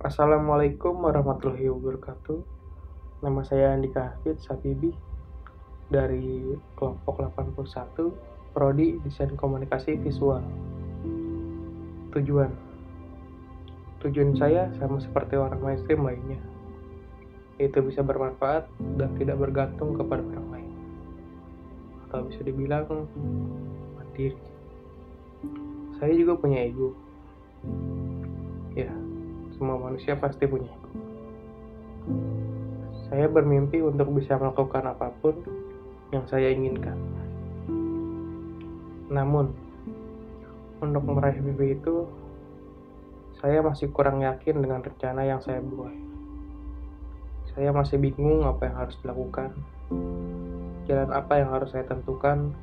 Assalamualaikum warahmatullahi wabarakatuh. Nama saya Andika Hafid Safibi dari kelompok 81 Prodi Desain Komunikasi Visual. Tujuan Tujuan saya sama seperti orang mainstream lainnya, yaitu bisa bermanfaat dan tidak bergantung kepada orang lain. Atau bisa dibilang mandiri. Saya juga punya ego. Ya, semua manusia pasti punya. Saya bermimpi untuk bisa melakukan apa pun yang saya inginkan. Namun, untuk meraih mimpi itu, saya masih kurang yakin dengan rencana yang saya buat. Saya masih bingung apa yang harus dilakukan, jalan apa yang harus saya tentukan,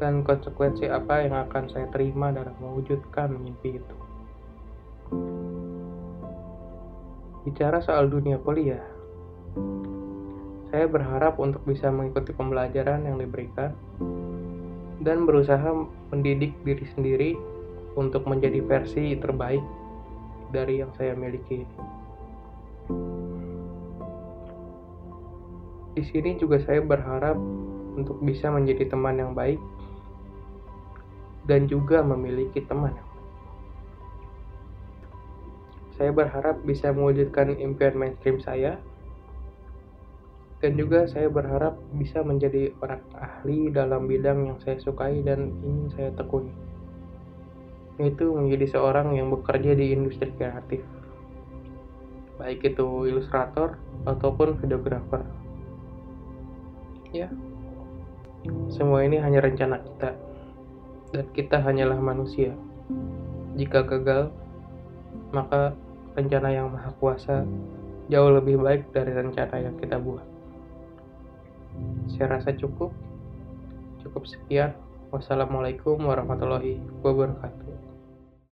dan konsekuensi apa yang akan saya terima dalam mewujudkan mimpi itu. Bicara soal dunia kuliah, saya berharap untuk bisa mengikuti pembelajaran yang diberikan dan berusaha mendidik diri sendiri untuk menjadi versi terbaik dari yang saya miliki. Di sini juga saya berharap untuk bisa menjadi teman yang baik dan juga memiliki teman. Saya berharap bisa mewujudkan impian mainstream saya, dan juga saya berharap bisa menjadi orang ahli dalam bidang yang saya sukai dan ingin saya tekuni, yaitu menjadi seorang yang bekerja di industri kreatif, baik itu ilustrator ataupun videografer. Ya, semua ini hanya rencana kita. Dan kita hanyalah manusia. Jika gagal, maka rencana yang maha kuasa jauh lebih baik dari rencana yang kita buat. Saya rasa cukup. Cukup sekian. Wassalamualaikum warahmatullahi wabarakatuh.